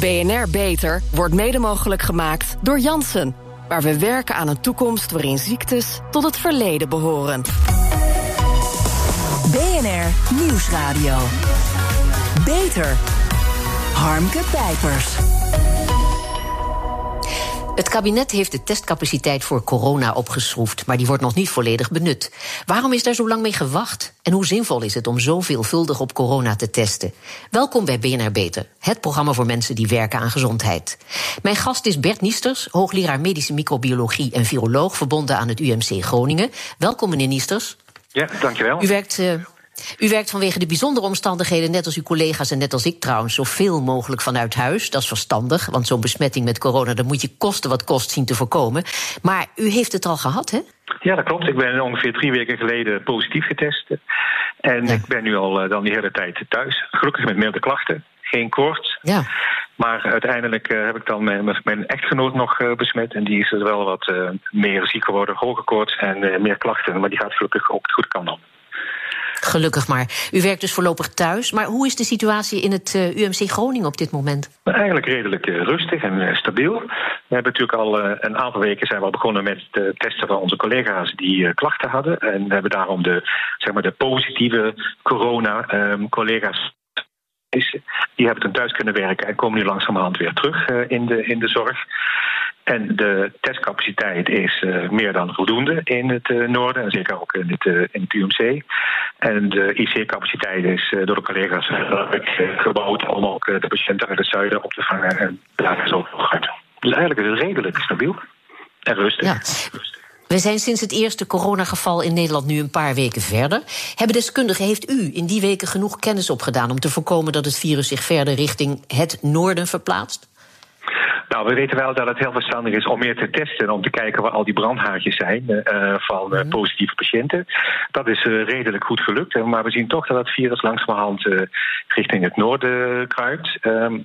BNR Beter wordt mede mogelijk gemaakt door Janssen. Waar we werken aan een toekomst waarin ziektes tot het verleden behoren. BNR Nieuwsradio. Beter. Harmke Pijpers. Het kabinet heeft de testcapaciteit voor corona opgeschroefd, maar die wordt nog niet volledig benut. Waarom is daar zo lang mee gewacht? En hoe zinvol is het om zo veelvuldig op corona te testen? Welkom bij BNR Beter, het programma voor mensen die werken aan gezondheid. Mijn gast is Bert Niesters, hoogleraar medische microbiologie en viroloog verbonden aan het UMC Groningen. Welkom, meneer Niesters. Ja, dankjewel. U werkt uh, u werkt vanwege de bijzondere omstandigheden, net als uw collega's en net als ik trouwens, zoveel mogelijk vanuit huis. Dat is verstandig, want zo'n besmetting met corona, dat moet je kosten wat kost zien te voorkomen. Maar u heeft het al gehad, hè? Ja, dat klopt. Ik ben ongeveer drie weken geleden positief getest. En ik ben nu al uh, dan die hele tijd thuis. Gelukkig met milde klachten. Geen koorts. Ja. Maar uiteindelijk uh, heb ik dan mijn, mijn echtgenoot nog uh, besmet. En die is er wel wat meer ziek geworden, hoge koorts en meer klachten. Maar die gaat gelukkig ook de goede kant op. Gelukkig maar. U werkt dus voorlopig thuis. Maar hoe is de situatie in het uh, UMC Groningen op dit moment? Eigenlijk redelijk uh, rustig en uh, stabiel. We hebben natuurlijk al een aantal weken zijn we al begonnen met het testen van onze collega's die klachten hadden. En we hebben daarom de, zeg maar de positieve corona-collega's die hebben toen thuis kunnen werken en komen nu langzamerhand weer terug in, de, in de zorg. En de testcapaciteit is uh, meer dan voldoende in het uh, noorden en zeker ook in het, uh, in UMC. En de IC-capaciteit is door de collega's gebouwd om ook de patiënten uit het zuiden op te vangen. En daar is ook uit. Dus eigenlijk is het redelijk stabiel en rustig. We zijn sinds het eerste coronageval in Nederland nu een paar weken verder. Hebben deskundigen, heeft u in die weken genoeg kennis opgedaan om te voorkomen dat het virus zich verder richting het noorden verplaatst? Nou, we weten wel dat het heel verstandig is om meer te testen. Om te kijken waar al die brandhaartjes zijn uh, van uh, positieve patiënten. Dat is uh, redelijk goed gelukt. Maar we zien toch dat het virus langzamerhand richting het noorden kruipt. Um,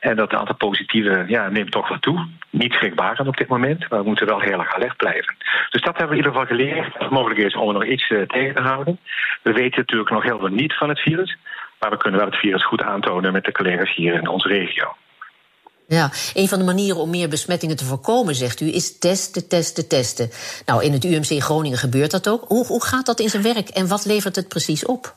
en dat het aantal positieve ja, neemt toch wat toe. Niet schrikbarend op dit moment. Maar we moeten wel heel erg alert blijven. Dus dat hebben we in ieder geval geleerd. Dat het mogelijk is om er nog iets tegen te houden. We weten natuurlijk nog heel veel niet van het virus. Maar we kunnen wel het virus goed aantonen met de collega's hier in onze regio. Ja, een van de manieren om meer besmettingen te voorkomen, zegt u, is testen, testen, testen. Nou, in het UMC Groningen gebeurt dat ook. Hoe, hoe gaat dat in zijn werk en wat levert het precies op?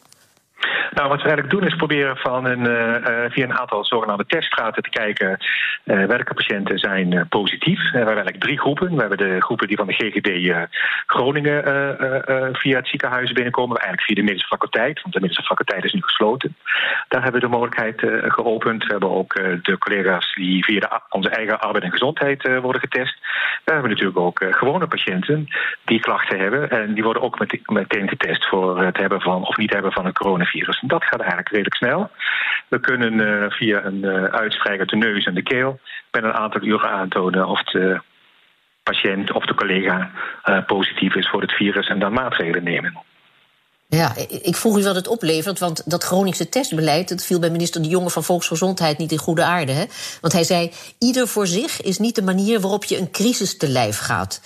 Nou, wat we eigenlijk doen is proberen van een, uh, via een aantal zogenaamde teststraten te kijken uh, welke patiënten zijn positief. we hebben eigenlijk drie groepen. We hebben de groepen die van de GGD Groningen via het ziekenhuis binnenkomen. Eigenlijk via de medische faculteit, want de medische faculteit is nu gesloten. Daar hebben we de mogelijkheid geopend. We hebben ook de collega's die via onze eigen arbeid en gezondheid worden getest. We hebben natuurlijk ook gewone patiënten die klachten hebben. En die worden ook meteen getest voor het hebben van of niet hebben van een coronavirus. En dat gaat eigenlijk redelijk snel. We kunnen uh, via een uh, uitstrijker de neus en de keel binnen een aantal uren aantonen of de patiënt of de collega positief is voor het virus en dan maatregelen nemen. Ja, ik vroeg u wat het oplevert, want dat Groningse testbeleid... dat viel bij minister De Jonge van Volksgezondheid niet in goede aarde. Hè? Want hij zei, ieder voor zich is niet de manier waarop je een crisis te lijf gaat.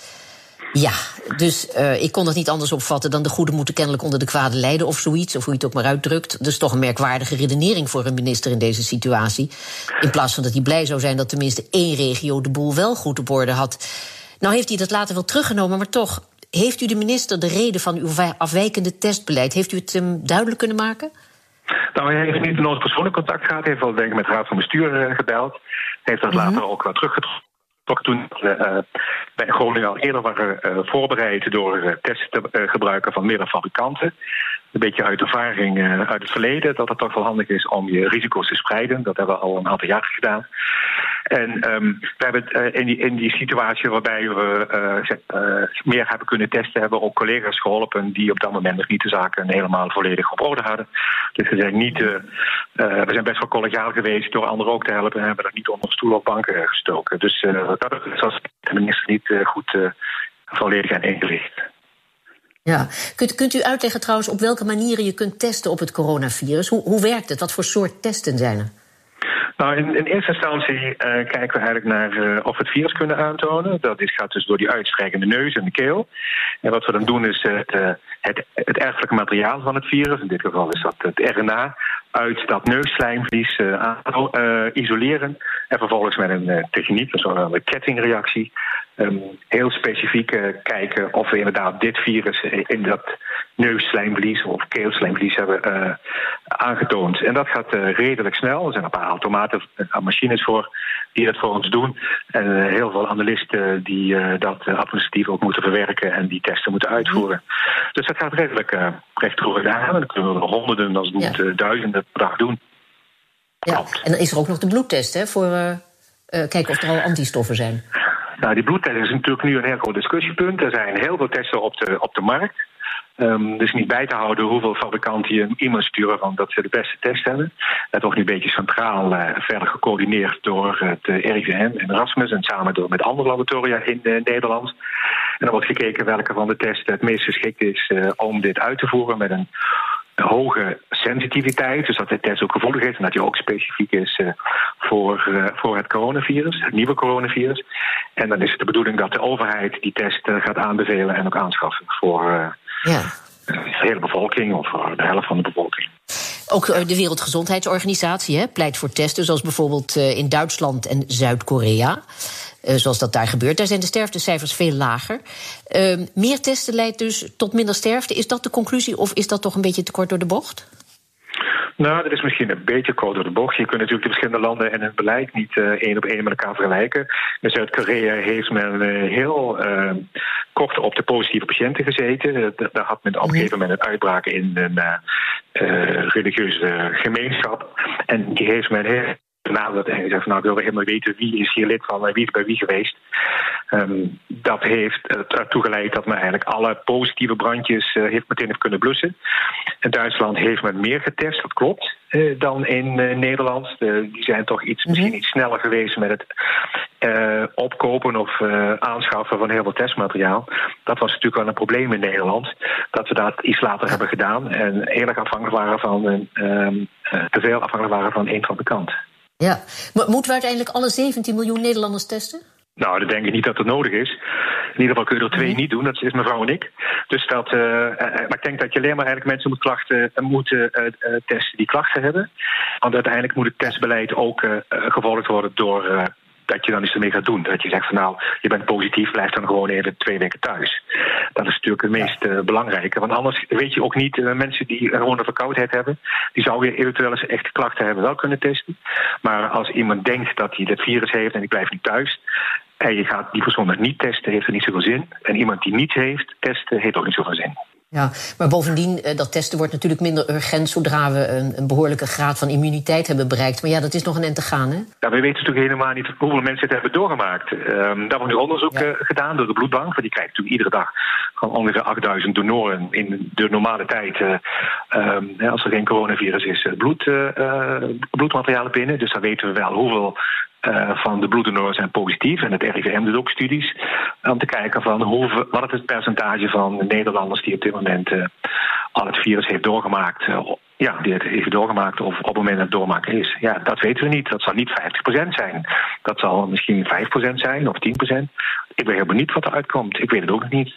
Ja, dus uh, ik kon dat niet anders opvatten dan de goede moeten kennelijk onder de kwade lijden of zoiets, of hoe je het ook maar uitdrukt. Dus toch een merkwaardige redenering voor een minister in deze situatie. In plaats van dat hij blij zou zijn dat tenminste één regio de boel wel goed op orde had. Nou heeft hij dat later wel teruggenomen, maar toch, heeft u de minister de reden van uw afwijkende testbeleid, heeft u het um, duidelijk kunnen maken? Nou, hij heeft niet nooit persoonlijk contact gehad. Hij heeft wel denk ik met de Raad van Bestuur uh, gebeld. Hij heeft dat mm -hmm. later ook wel teruggetrokken toen uh, bij Groningen al eerder waren uh, voorbereid door uh, testen te gebruiken van meerdere fabrikanten. Een beetje uit ervaring uit het verleden dat het toch wel handig is om je risico's te spreiden. Dat hebben we al een aantal jaren gedaan. En um, we hebben in die, in die situatie waarbij we meer hebben kunnen testen, hebben we ook collega's geholpen die op dat moment nog niet de zaken helemaal volledig op orde hadden. Dus we zijn niet, we zijn best wel collegiaal geweest door anderen ook te helpen en hebben dat niet onder stoel of banken gestoken. Dus dat als de niet goed volledig aan ingelicht. Ja, kunt, kunt u uitleggen trouwens op welke manieren je kunt testen op het coronavirus? Hoe, hoe werkt het? Wat voor soort testen zijn er? Nou, in, in eerste instantie uh, kijken we eigenlijk naar uh, of we het virus kunnen aantonen. Dat is, gaat dus door die uitstrijkende neus en de keel. En wat we dan doen is uh, het, het erfelijke materiaal van het virus. In dit geval is dat het RNA. Uit dat neusslijmvlies uh, isoleren. En vervolgens met een techniek, een zogenaamde kettingreactie, um, heel specifiek kijken of we inderdaad dit virus in dat neusslijmvlies of keelslijmvlies hebben aangetoond. En dat gaat redelijk snel. Er zijn een paar automaten en machines voor die dat voor ons doen. En heel veel analisten die dat administratief ook moeten verwerken en die testen moeten uitvoeren. Dus dat gaat redelijk recht door aan. Dan kunnen we er honderden, als het moet duizenden per dag doen. Ja, en dan is er ook nog de bloedtest hè, voor uh, kijken of er al antistoffen zijn. Nou, die bloedtest is natuurlijk nu een heel groot discussiepunt. Er zijn heel veel testen op de, op de markt. Um, dus niet bij te houden hoeveel fabrikanten je een e-mail sturen van dat ze de beste test hebben. Dat wordt nu een beetje centraal uh, verder gecoördineerd door het RIVM en Erasmus en samen door met andere laboratoria in Nederland. En dan wordt gekeken welke van de testen het meest geschikt is om dit uit te voeren met een hoge sensitiviteit, dus dat de test ook gevoelig is en dat die ook specifiek is voor, voor het coronavirus, het nieuwe coronavirus. En dan is het de bedoeling dat de overheid die test gaat aanbevelen en ook aanschaffen voor ja. de hele bevolking of voor de helft van de bevolking. Ook de Wereldgezondheidsorganisatie hè, pleit voor testen, zoals bijvoorbeeld in Duitsland en Zuid-Korea. Zoals dat daar gebeurt. Daar zijn de sterftecijfers veel lager. Uh, meer testen leidt dus tot minder sterfte. Is dat de conclusie of is dat toch een beetje te kort door de bocht? Nou, dat is misschien een beetje kort door de bocht. Je kunt natuurlijk de verschillende landen en hun beleid niet uh, één op één met elkaar vergelijken. In Zuid-Korea heeft men uh, heel uh, kort op de positieve patiënten gezeten. Daar had men op een gegeven moment een uitbraak in een religieuze gemeenschap. En die heeft men heel benaderd en gezegd: van, Nou, ik wil helemaal weten wie is hier lid van en wie is bij wie geweest. Um, dat heeft ertoe geleid dat men eigenlijk alle positieve brandjes uh, heeft meteen heeft kunnen blussen. In Duitsland heeft men meer getest, dat klopt, uh, dan in uh, Nederland. die zijn toch iets, misschien mhm. iets sneller geweest met het opkopen of aanschaffen van heel veel testmateriaal. Dat was natuurlijk wel een probleem in Nederland. Dat we dat iets later hebben gedaan en heel erg afhankelijk waren van, um, te veel afhankelijk waren van één fabrikant. Ja, maar moeten we uiteindelijk alle 17 miljoen Nederlanders testen? Nou, dat denk ik niet dat het nodig is. In ieder geval kun je er twee niet doen, dat is mevrouw en ik. Dus dat, uh, maar ik denk dat je alleen maar eigenlijk mensen moet klachten, moeten uh, testen die klachten hebben. Want uiteindelijk moet het testbeleid ook gevolgd worden door dat je dan iets ermee gaat doen. Dat je zegt van nou, je bent positief, blijf dan gewoon even twee weken thuis. Dat is natuurlijk het meest uh, belangrijke. Want anders weet je ook niet, uh, mensen die gewoon een verkoudheid hebben, die zouden eventueel eens echte klachten hebben wel kunnen testen. Maar als iemand denkt dat hij het virus heeft en ik blijf niet thuis, en je gaat die persoon niet testen, heeft er niet zoveel zin. En iemand die niets heeft, testen, heeft ook niet zoveel zin. Ja, maar bovendien, eh, dat testen wordt natuurlijk minder urgent zodra we een, een, behoorlijke graad van immuniteit hebben bereikt. Maar ja, dat is nog een end te gaan, hè? Ja, we weten natuurlijk helemaal niet hoeveel mensen het hebben doorgemaakt. Um, daar wordt nu onderzoek ja. uh, gedaan door de bloedbank. Want die krijgt natuurlijk iedere dag van ongeveer 8000 donoren in de normale tijd. Uh, um, als er geen coronavirus is, bloed, bloedmaterialen binnen. Dus dan weten we wel hoeveel uh, van de bloeddonoren zijn positief. En het RIVM doet ook studies om te kijken van hoe, wat het percentage van Nederlanders die op dit moment uh, al het virus heeft doorgemaakt. Uh, ja, die het heeft doorgemaakt of op het moment dat het doormaken is. Ja, dat weten we niet. Dat zal niet 50% zijn. Dat zal misschien 5% zijn of 10%. Ik ben heel benieuwd wat eruit komt. Ik weet het ook niet.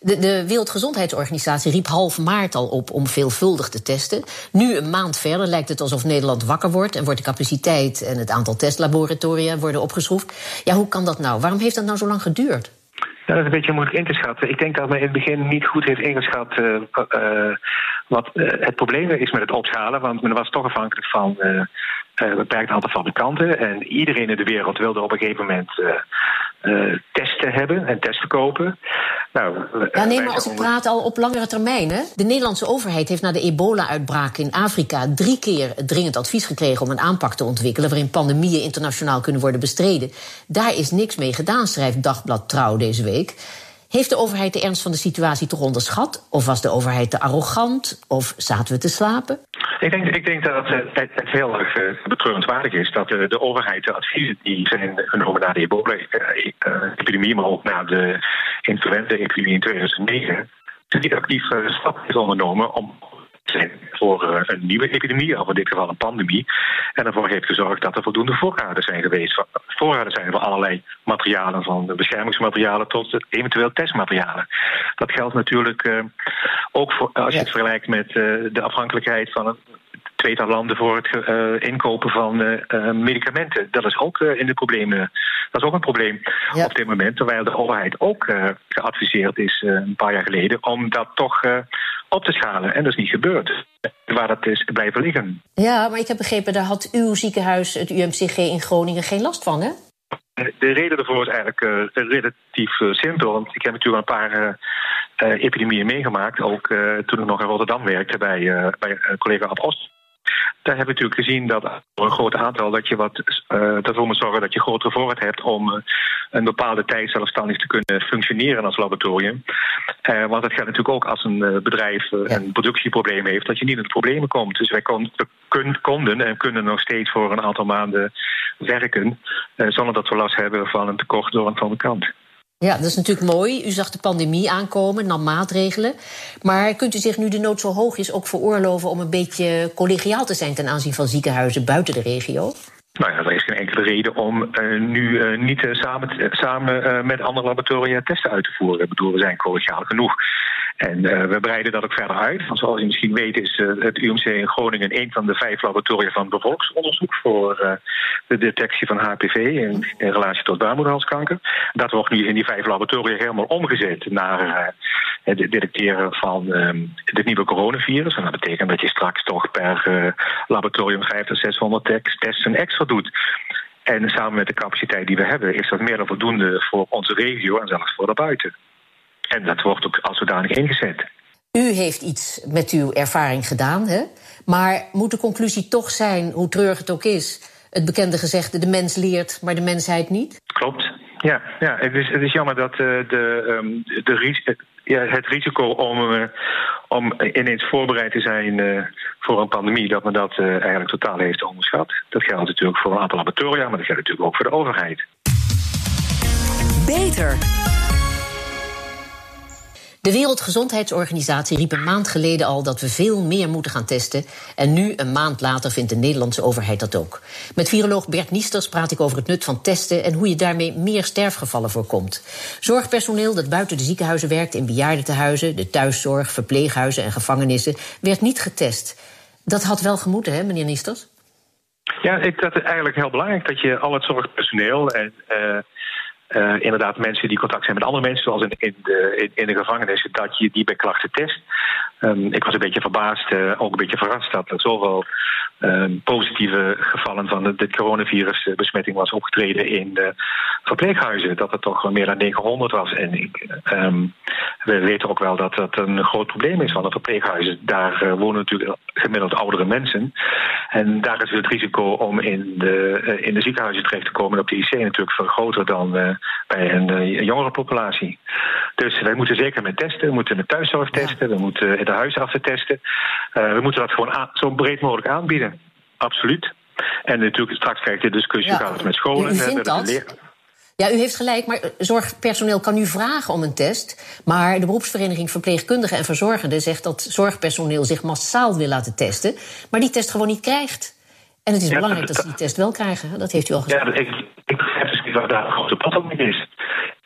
De, de, Wereldgezondheidsorganisatie riep half maart al op om veelvuldig te testen. Nu, een maand verder, lijkt het alsof Nederland wakker wordt en wordt de capaciteit en het aantal testlaboratoria worden opgeschroefd. Ja, hoe kan dat nou? Waarom heeft dat nou zo lang geduurd? Ja, dat is een beetje moeilijk in te schatten. Ik denk dat men in het begin niet goed heeft ingeschat uh, uh, wat uh, het probleem is met het opschalen. Want men was toch afhankelijk van een beperkt aantal fabrikanten. En iedereen in de wereld wilde op een gegeven moment uh, testen hebben en testen kopen. Nou, ja, nee, maar als ik praat al op langere termijn. Hè? De Nederlandse overheid heeft na de ebola-uitbraak in Afrika drie keer dringend advies gekregen om een aanpak te ontwikkelen waarin pandemieën internationaal kunnen worden bestreden. Daar is niks mee gedaan, schrijft Dagblad Trouw deze week. Heeft de overheid de ernst van de situatie toch onderschat? Of was de overheid te arrogant? Of zaten we te slapen? Ik denk, ik denk dat het, het, het heel erg uh, betreurenswaardig is dat de, de, overheid de adviezen die zijn genomen na de ebola-epidemie, maar ook na de influenza-epidemie in 2009, niet actief stappen heeft ondernomen om zijn voor uh, een nieuwe epidemie, of in dit geval een pandemie. En ervoor heeft gezorgd dat er voldoende voorraden zijn geweest. Voorraden zijn voor allerlei materialen, van beschermingsmaterialen tot eventueel testmaterialen. Dat geldt natuurlijk uh, ook voor, als je het vergelijkt met uh, de afhankelijkheid van een tweetal landen voor het inkopen van medicamenten. Dat is ook in de problemen. Dat is ook een probleem op dit moment. Terwijl de overheid ook geadviseerd is een paar jaar geleden om dat toch op te schalen. En dat is niet gebeurd. Waar dat is blijven liggen. Ja, maar ik heb begrepen, daar had uw ziekenhuis, het UMCG in Groningen, geen last van, hè? De reden daarvoor is eigenlijk uh, relatief uh, simpel. Want ik heb natuurlijk een paar uh, epidemieën meegemaakt. Ook toen ik nog in Rotterdam werkte bij, bij collega Ost. Daar hebben we natuurlijk gezien dat voor een groot aantal dat je wat uh, ervoor moet zorgen dat je grotere voorraad hebt om uh, een bepaalde tijd zelfstandig te kunnen functioneren als laboratorium. Uh, want het gaat natuurlijk ook als een bedrijf een productieprobleem heeft, dat je niet in de problemen komt. Dus wij kon, kun, konden en kunnen nog steeds voor een aantal maanden werken zonder dat we last hebben van een tekort door een fabrikant. Ja, dat is natuurlijk mooi. U zag de pandemie aankomen, nam maatregelen. Maar kunt u zich nu de nood zo hoog is ook veroorloven om een beetje collegiaal te zijn ten aanzien van ziekenhuizen buiten de regio? Nou ja, er is geen enkele reden om uh, nu uh, niet uh, samen, samen met andere laboratoria testen uit te voeren. Ik bedoel, we zijn collegiaal genoeg. En we breiden dat ook verder uit. Want zoals je misschien weet is het UMC in Groningen een van de vijf laboratoria van bevolksonderzoek voor de detectie van HPV in, in relatie tot baarmoederhalskanker. Dat wordt nu in die vijf laboratoria helemaal omgezet naar het detecteren van um, het nieuwe coronavirus. En dat betekent dat je straks toch per laboratorium 500 tot 600 testen extra doet. En samen met de capaciteit die we hebben, is dat meer dan voldoende voor onze regio en zelfs voor daarbuiten. En dat wordt ook als zodanig ingezet. U heeft iets met uw ervaring gedaan, hè? maar moet de conclusie toch zijn, hoe treurig het ook is, het bekende gezegde: de mens leert, maar de mensheid niet? Klopt. Ja, ja het, is, het is jammer dat uh, de, um, de, ja, het risico om, uh, om ineens voorbereid te zijn uh, voor een pandemie, dat men dat uh, eigenlijk totaal heeft onderschat. Dat geldt natuurlijk voor een aantal laboratoria, maar dat geldt natuurlijk ook voor de overheid. Beter. De Wereldgezondheidsorganisatie riep een maand geleden al dat we veel meer moeten gaan testen. En nu, een maand later, vindt de Nederlandse overheid dat ook. Met viroloog Bert Niesters praat ik over het nut van testen en hoe je daarmee meer sterfgevallen voorkomt. Zorgpersoneel dat buiten de ziekenhuizen werkt in bejaardentehuizen, de thuiszorg, verpleeghuizen en gevangenissen, werd niet getest. Dat had wel gemoeten, hè, meneer Niesters? Ja, ik, dat is eigenlijk heel belangrijk dat je al het zorgpersoneel en. Uh, uh, inderdaad mensen die contact zijn met andere mensen, zoals in, in, de, in, de gevangenissen, dat je die bij klachten test. Um, ik was een beetje verbaasd, uh, ook een beetje verrast dat er zoveel um, positieve gevallen van de, de coronavirusbesmetting was opgetreden in de verpleeghuizen. Dat het toch meer dan 900 was. En ik, um, we weten ook wel dat dat een groot probleem is van de verpleeghuizen. Daar uh, wonen natuurlijk gemiddeld oudere mensen. En daar is het risico om in de, in de ziekenhuizen terecht te komen op de IC natuurlijk veel groter dan bij een uh, jongere populatie. Dus wij moeten zeker met testen. We moeten met thuiszorg testen. We moeten de huisartsen testen. we moeten dat gewoon zo breed mogelijk aanbieden. Absoluut. En natuurlijk straks krijg je de discussie ja. gaat het met scholen. U vindt dat? Ja, u heeft gelijk, maar zorgpersoneel kan nu vragen om een test. Maar de beroepsvereniging Verpleegkundigen en Verzorgenden zegt dat zorgpersoneel zich massaal wil laten testen, maar die test gewoon niet krijgt. En het is ja, belangrijk dat, dat ze die test wel krijgen. Dat heeft u al gezegd. Ja, ik, ik wat daar een grote probleem mee is.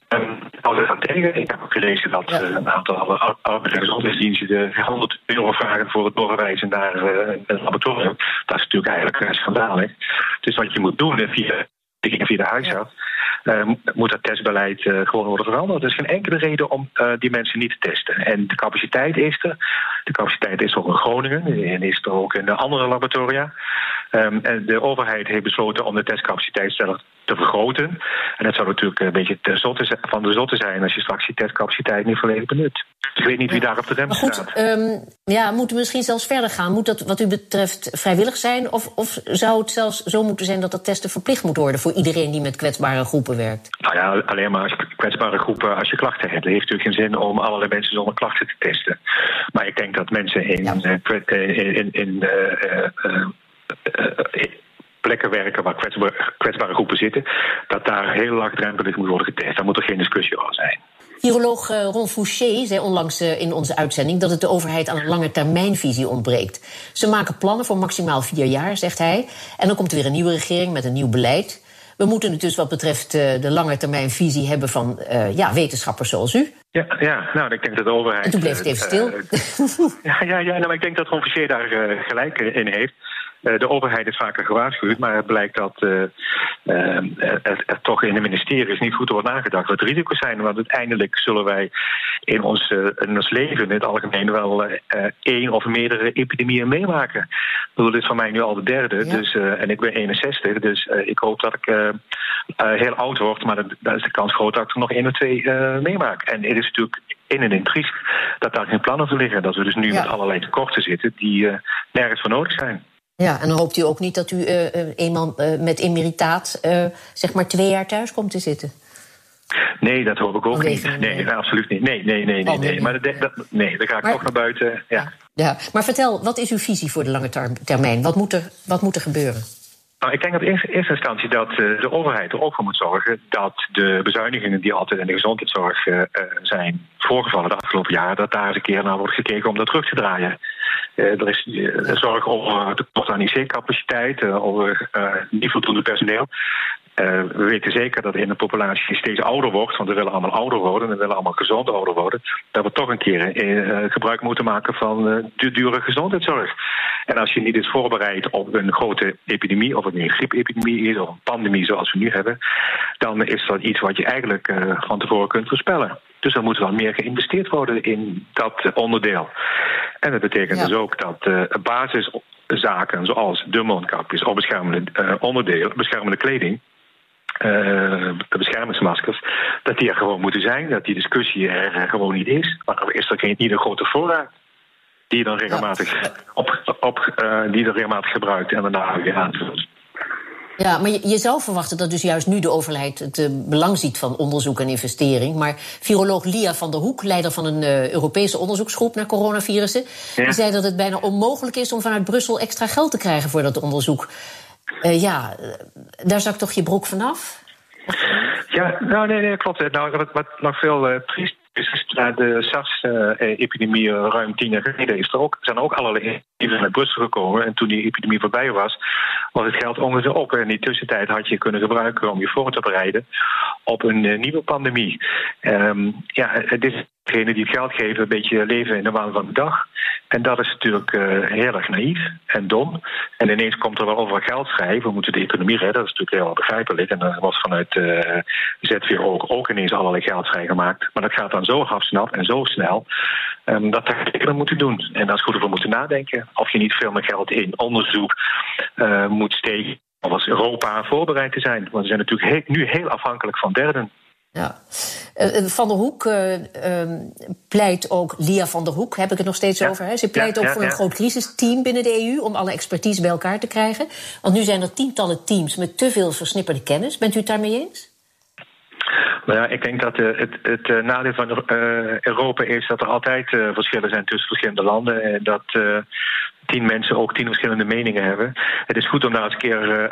Um, hou er tegen. Ik heb ook gelezen dat ja. uh, een aantal oude gezondheidsdiensten 100 euro vragen voor het doorwijzen naar uh, een laboratorium. Dat is natuurlijk eigenlijk uh, schandalig. Dus wat je moet doen via, via de huisarts. Ja uh, moet dat testbeleid gewoon worden veranderd. Er is geen enkele reden om die mensen niet te testen. En de capaciteit is er. De capaciteit is er ook in Groningen en is er ook in de andere laboratoria. Um, en de overheid heeft besloten om de testcapaciteit zelf te vergroten. En dat zou natuurlijk een beetje zotte, van de zotte zijn als je straks die testcapaciteit niet volledig benut. Ik weet niet wie daar op de rem goed, staat. Um, ja, moeten we misschien zelfs verder gaan? Moet dat wat u betreft vrijwillig zijn? Of, of zou het zelfs zo moeten zijn dat dat testen verplicht moet worden voor iedereen die met kwetsbare groepen werkt? Nou ja, alleen maar als kwetsbare groepen als je klachten hebt. Het heeft natuurlijk geen zin om allerlei mensen zonder klachten te testen. Maar ik denk dat mensen in, ja. uh, in, in, in uh, uh, plekken werken waar kwetsbare, kwetsbare groepen zitten, dat daar heel laagdrempelig moet worden getest. Daar moet er geen discussie over zijn. Viroloog Ron Fouché zei onlangs in onze uitzending dat het de overheid aan een lange termijnvisie ontbreekt. Ze maken plannen voor maximaal vier jaar, zegt hij. En dan komt er weer een nieuwe regering met een nieuw beleid. We moeten het dus wat betreft de lange termijn visie hebben van uh, ja, wetenschappers zoals u. Ja, ja, nou, ik denk dat de overheid. En toen bleef het even stil. ja, ja, ja nou, maar ik denk dat Ron daar gelijk in heeft. Eh, de overheid is vaker gewaarschuwd, maar het blijkt dat uh, er, toch in de ministeries niet goed wordt nagedacht wat de risico's zijn. Want uiteindelijk zullen wij in ons, in ons leven in het algemeen wel één of meerdere epidemieën meemaken. Ik bedoel, dit is van mij nu al de derde, dus, en ik ben 61, dus ik hoop dat ik heel oud word, maar dan is de kans groot dat ik er nog één of twee meemaak. En het is natuurlijk in en in triest dat daar geen plannen voor liggen. Dat we dus nu met allerlei tekorten zitten die nergens voor nodig zijn. Ja, en dan hoopt u ook niet dat u uh, eenmaal uh, met emeritaat uh, zeg maar twee jaar thuis komt te zitten? Nee, dat hoop ik ook niet. Nee, absoluut niet. Nee, nee, nee, nee. nee. Maar dat, nee, dan ga ik maar, toch naar buiten. Ja. ja. maar vertel, wat is uw visie voor de lange termijn? Wat moet er, wat moet er gebeuren? Nou, ik denk dat in eerste instantie dat de overheid er ook voor moet zorgen dat de bezuinigingen die altijd in de gezondheidszorg zijn voorgevallen de afgelopen jaren, dat daar eens een keer naar wordt gekeken om dat terug te draaien. Eh, er is zorg over tekort aan IC-capaciteit, over niet voldoende personeel. We weten zeker dat in de populatie die steeds ouder wordt, want we willen allemaal ouder worden, we willen allemaal gezond ouder worden, dat we toch een keer gebruik moeten maken van de dure gezondheidszorg. En als je niet is voorbereid op een grote epidemie, of het nu een griepepidemie is of een pandemie zoals we nu hebben, dan is dat iets wat je eigenlijk van tevoren kunt voorspellen. Dus er moet wel meer geïnvesteerd worden in dat onderdeel. En dat betekent dus ook dat uh, basiszaken zoals de mondkapjes of beschermende uh, onderdelen, beschermende kleding. Uh, beschermingsmaskers, dat die er gewoon moeten zijn, dat die discussie er gewoon niet is. Maar is er geen, niet een grote voorraad die je dan regelmatig, op, op, uh, die je regelmatig gebruikt en daarna weer aanvult. Ja, maar je, je, zou verwachten dat dus juist nu de overheid het uh, belang ziet van onderzoek en investering. Maar viroloog Lia van der Hoek, leider van een uh, Europese onderzoeksgroep naar coronavirussen, die zei dat het bijna onmogelijk is om vanuit Brussel extra geld te krijgen voor dat onderzoek. Uh, ja, daar zak toch je broek vanaf? Ja, nou nee, nee klopt. Nou, wat, nog veel triest is na de SARS-epidemie ruim tien jaar geleden is ook, zijn ook allerlei initiatieven naar Brussel gekomen. En toen die epidemie voorbij was, was het geld ongeveer op. En in die tussentijd had je kunnen gebruiken om je voor te bereiden op een uh, nieuwe pandemie. Um, ja, het is degene die het geld geven een beetje leven in de waan van de dag. En dat is natuurlijk uh, heel erg naïef en dom. En ineens komt er wel over geld vrij. We moeten de economie redden. Dat is natuurlijk heel begrijpelijk. En er was vanuit uh, ZVO ook, ook ineens allerlei geld vrijgemaakt. Maar dat gaat dan zo hafsnap en zo snel. Um, dat we moeten doen. En daar is goed over moeten nadenken. Of je niet veel meer geld in onderzoek uh, moet steken. Of als Europa voorbereid te zijn. Want we zijn natuurlijk nu heel afhankelijk van derden. Ja. Uh, van der Hoek uh, uh, pleit ook, Lia van der Hoek, heb ik het nog steeds ja. over. Hè? Ze pleit ja, ook ja, voor een groot crisisteam binnen de EU om alle expertise bij elkaar te krijgen. Want nu zijn er tientallen teams met te veel versnipperde kennis. Bent u het daarmee eens? Nou ja, ik denk dat uh, het, het uh, nadeel van Europa is dat er altijd verschillen zijn tussen verschillende landen. En dat tien mensen ook tien verschillende meningen hebben. Het is goed om daar eens een keer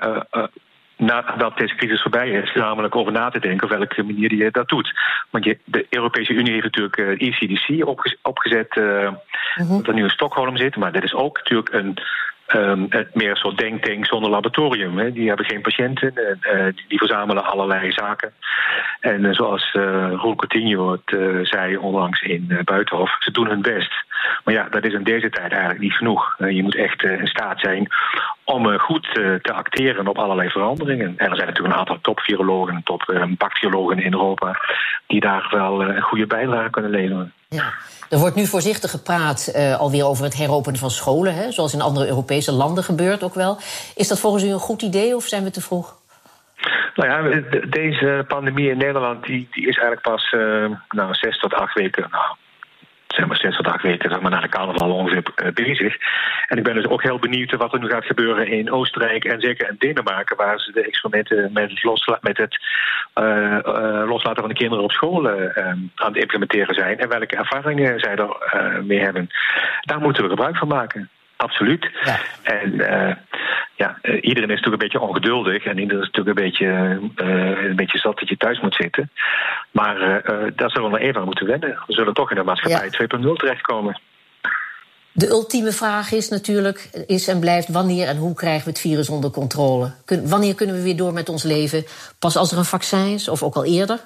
nadat deze crisis voorbij is, namelijk over na te denken op welke manier je dat doet. Want je, de Europese Unie heeft natuurlijk uh, ECDC opgezet, uh, uh -huh. dat nu in Stockholm zit, maar dat is ook natuurlijk een Um, het meer een soort denktank zonder laboratorium. Hè. Die hebben geen patiënten, uh, die, die, verzamelen allerlei zaken. En uh, zoals uh, Roel Coutinho het zei onlangs in Buitenhof, ze doen hun best. Maar ja, dat is in deze tijd eigenlijk niet genoeg. je moet echt in staat zijn om goed te acteren op allerlei veranderingen. En er zijn natuurlijk een aantal topvirologen, topbacteriologen in Europa... die daar wel een goede bijdrage kunnen leveren. Ja. Er wordt nu voorzichtig gepraat uh, alweer over het heropenen van scholen, hè, zoals in andere Europese landen gebeurt ook wel. Is dat volgens u een goed idee of zijn we te vroeg? Nou ja, deze pandemie in Nederland die, die is eigenlijk pas uh, nou, zes tot acht weken, nou, zeg maar tot acht weken zeg maar, na de carnaval ongeveer uh, bezig. En ik ben dus ook heel benieuwd wat er nu gaat gebeuren in Oostenrijk en zeker in Denemarken, waar ze de experimenten met het, losla met het uh, uh, loslaten van de kinderen op school aan het implementeren zijn en welke ervaringen zij er mee hebben. Daar moeten we gebruik van maken. Absoluut. Ja. En uh, ja, uh, iedereen is natuurlijk een beetje ongeduldig en iedereen is natuurlijk een beetje, uh, een beetje zat dat je thuis moet zitten. Maar daar zullen we even aan moeten wennen. We zullen toch in de maatschappij ja. 2.0 terechtkomen. De ultieme vraag is natuurlijk, is en blijft wanneer en hoe krijgen we het virus onder controle? wanneer kunnen we weer door met ons leven? Pas als er een vaccin is of ook al eerder?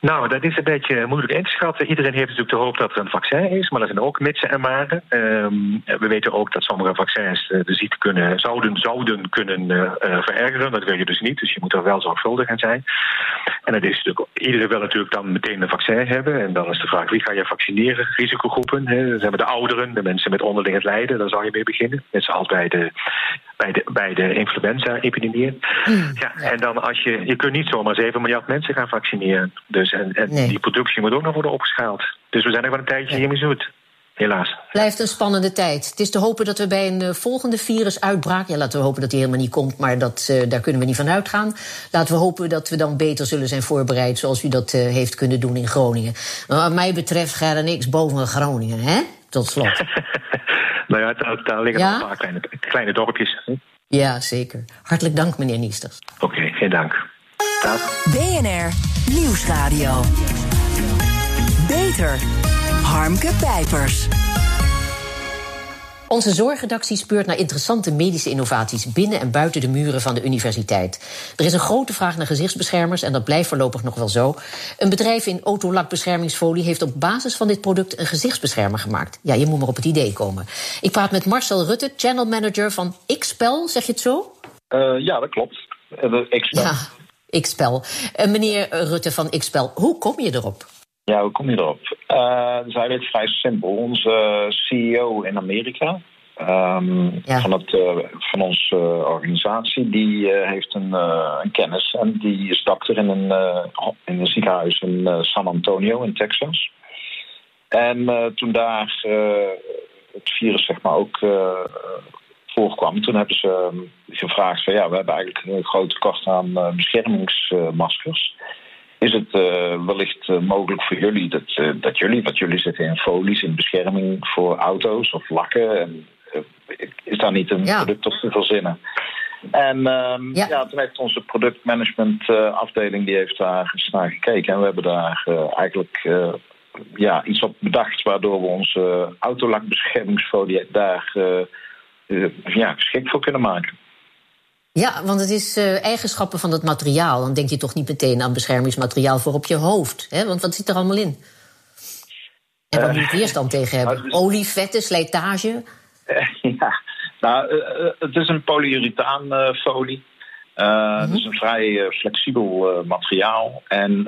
Nou, dat is een beetje moeilijk in te schatten. Iedereen heeft natuurlijk de hoop dat er een vaccin is, maar er zijn ook mitsen en maren. Ehm, we weten ook dat sommige vaccins eh, de ziekte kunnen, zouden, zouden kunnen uh, verergeren. Dat wil je dus niet, dus je moet er wel zorgvuldig in zijn. En het is natuurlijk, iedereen wil natuurlijk dan meteen een vaccin hebben. En dan is de vraag, wie ga je vaccineren? Risicogroepen, hè? dan zijn de ouderen, de mensen met onderling lijden, daar zou je mee beginnen. Net zoals bij de bij de, bij de influenza-epidemieën. Mm. ja, en dan als je, je kunt niet zomaar 7 miljard mensen gaan vaccineren. Dus en, en die productie moet ook nog worden opgeschaald. Dus we zijn er wel een tijdje hiermee zoet. Helaas. Blijft een spannende tijd. Het is te hopen dat we bij een uh, volgende virusuitbraak. Ja, laten we hopen dat die helemaal niet komt, maar dat, uh, daar kunnen we niet van uitgaan. Laten we hopen dat we dan beter zullen zijn voorbereid, zoals u dat uh, heeft kunnen doen in Groningen. Maar wat mij betreft gaat er niks boven Groningen, hè? Tot slot. Nou ja, daar, daar liggen nog een paar kleine, kleine dorpjes. Ja, zeker. Hartelijk dank, meneer Niesters. Oké, okay, geen dank. Dag. BNR Nieuwsradio. Beter. Harmke Pijpers. Onze zorgredactie speurt naar interessante medische innovaties binnen en buiten de muren van de universiteit. Er is een grote vraag naar gezichtsbeschermers en dat blijft voorlopig nog wel zo. Een bedrijf in autolakbeschermingsfolie heeft op basis van dit product een gezichtsbeschermer gemaakt. Ja, je moet maar op het idee komen. Ik praat met Marcel Rutte, channel manager van Xpel, zeg je het zo? Uh, ja, dat klopt. Uh, Xpel. Ja, Xpel. Uh, meneer Rutte van Xpel, hoe kom je erop? Ja, hoe kom je erop? Uh, dat is eigenlijk vrij simpel. Onze CEO in Amerika, um, van, het, uh, van onze uh, organisatie, die heeft een, een, kennis. En die is dokter in een, in een ziekenhuis in San Antonio in Texas. En toen daar het virus zeg maar ook voorkwam, toen hebben ze ehm, gevraagd van ja, we hebben eigenlijk een groot tekort aan beschermingsmaskers is het uh, wellicht uh, mogelijk voor jullie dat, uh, dat jullie, wat jullie zitten in folies, in bescherming voor auto's of lakken, en, is daar niet een ja. product op te verzinnen? En ehm, ja. ja. toen heeft onze productmanagement afdeling die heeft daar eens naar gekeken en we hebben daar eigenlijk ja, iets op bedacht waardoor we onze autolakbeschermingsfolie daar ja, geschikt voor kunnen maken. Ja, want het is uh, eigenschappen van het materiaal. Dan denk je toch niet meteen aan beschermingsmateriaal voor op je hoofd. Hè? Want wat zit er allemaal in? En waar uh, moet je weerstand tegen hebben? Dus... Olie, vetten, slijtage? Uh, ja, nou, het is een polyurethaanfolie. Mm -hmm. Het is een vrij flexibel materiaal. En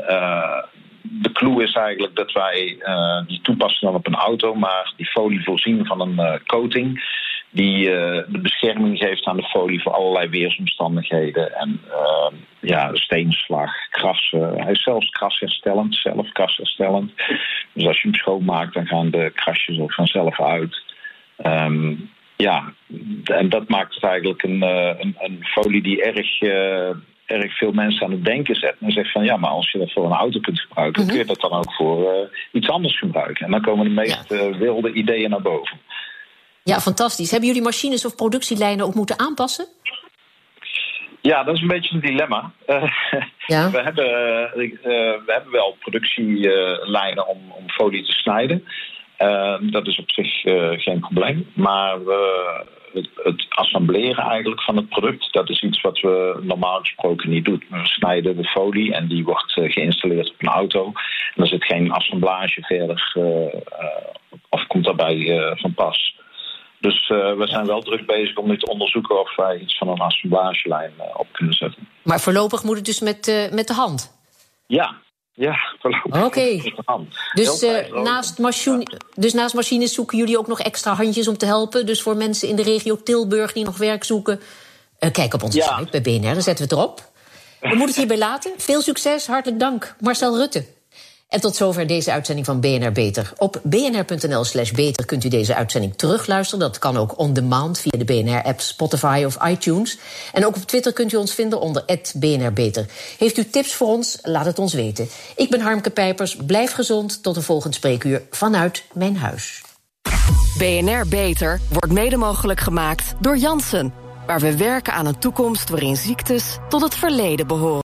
de clue is eigenlijk dat wij die toepassen dan op een auto, maar die folie voorzien van een coating die uh, de bescherming geeft aan de folie voor allerlei weersomstandigheden. En uh, ja, steenslag, krassen. Hij is zelfs krasherstellend, zelf krasherstellend. Dus als je hem schoonmaakt, dan gaan de krasjes er vanzelf uit. Um, ja, en dat maakt het eigenlijk een, uh, een, een, folie die erg, erg veel mensen aan het denken zet. En zegt van ja, maar als je dat voor een auto kunt gebruiken, kun je dat dan ook voor iets anders gebruiken. En dan komen de meest wilde ideeën naar boven. Ja, fantastisch. Hebben jullie machines of productielijnen ook moeten aanpassen? Ja, dat is een beetje een dilemma. Uh, ja. we, hebben, uh, we hebben wel productielijnen om, om folie te snijden. Uh, dat is op zich geen probleem. Maar het, het, assembleren eigenlijk van het product, dat is iets wat we normaal gesproken niet doen. We snijden de folie en die wordt geïnstalleerd op een auto. En er zit geen assemblage verder of komt daarbij van pas. Dus uh, we zijn wel druk bezig om nu te onderzoeken of wij iets van een assemblagelijn uh, op kunnen zetten. Maar voorlopig moet het dus met, uh, met de hand? Ja, ja, voorlopig okay. met de hand. Dus, naast machine, dus naast machines zoeken jullie ook nog extra handjes om te helpen? Dus voor mensen in de regio Tilburg die nog werk zoeken... kijk op onze ja. site bij BNR, dan zetten we het erop. We moeten het hierbij laten. Veel succes, hartelijk dank. Marcel Rutte. En tot zover deze uitzending van BNR Beter. Op bnr.nl slash beter kunt u deze uitzending terugluisteren. Dat kan ook on demand via de BNR-app, Spotify of iTunes. En ook op Twitter kunt u ons vinden onder BNR Beter. Heeft u tips voor ons? Laat het ons weten. Ik ben Harmke Pijpers. Blijf gezond. Tot een volgend spreekuur vanuit mijn huis. BNR Beter wordt mede mogelijk gemaakt door Jansen. Waar we werken aan een toekomst waarin ziektes tot het verleden behoren.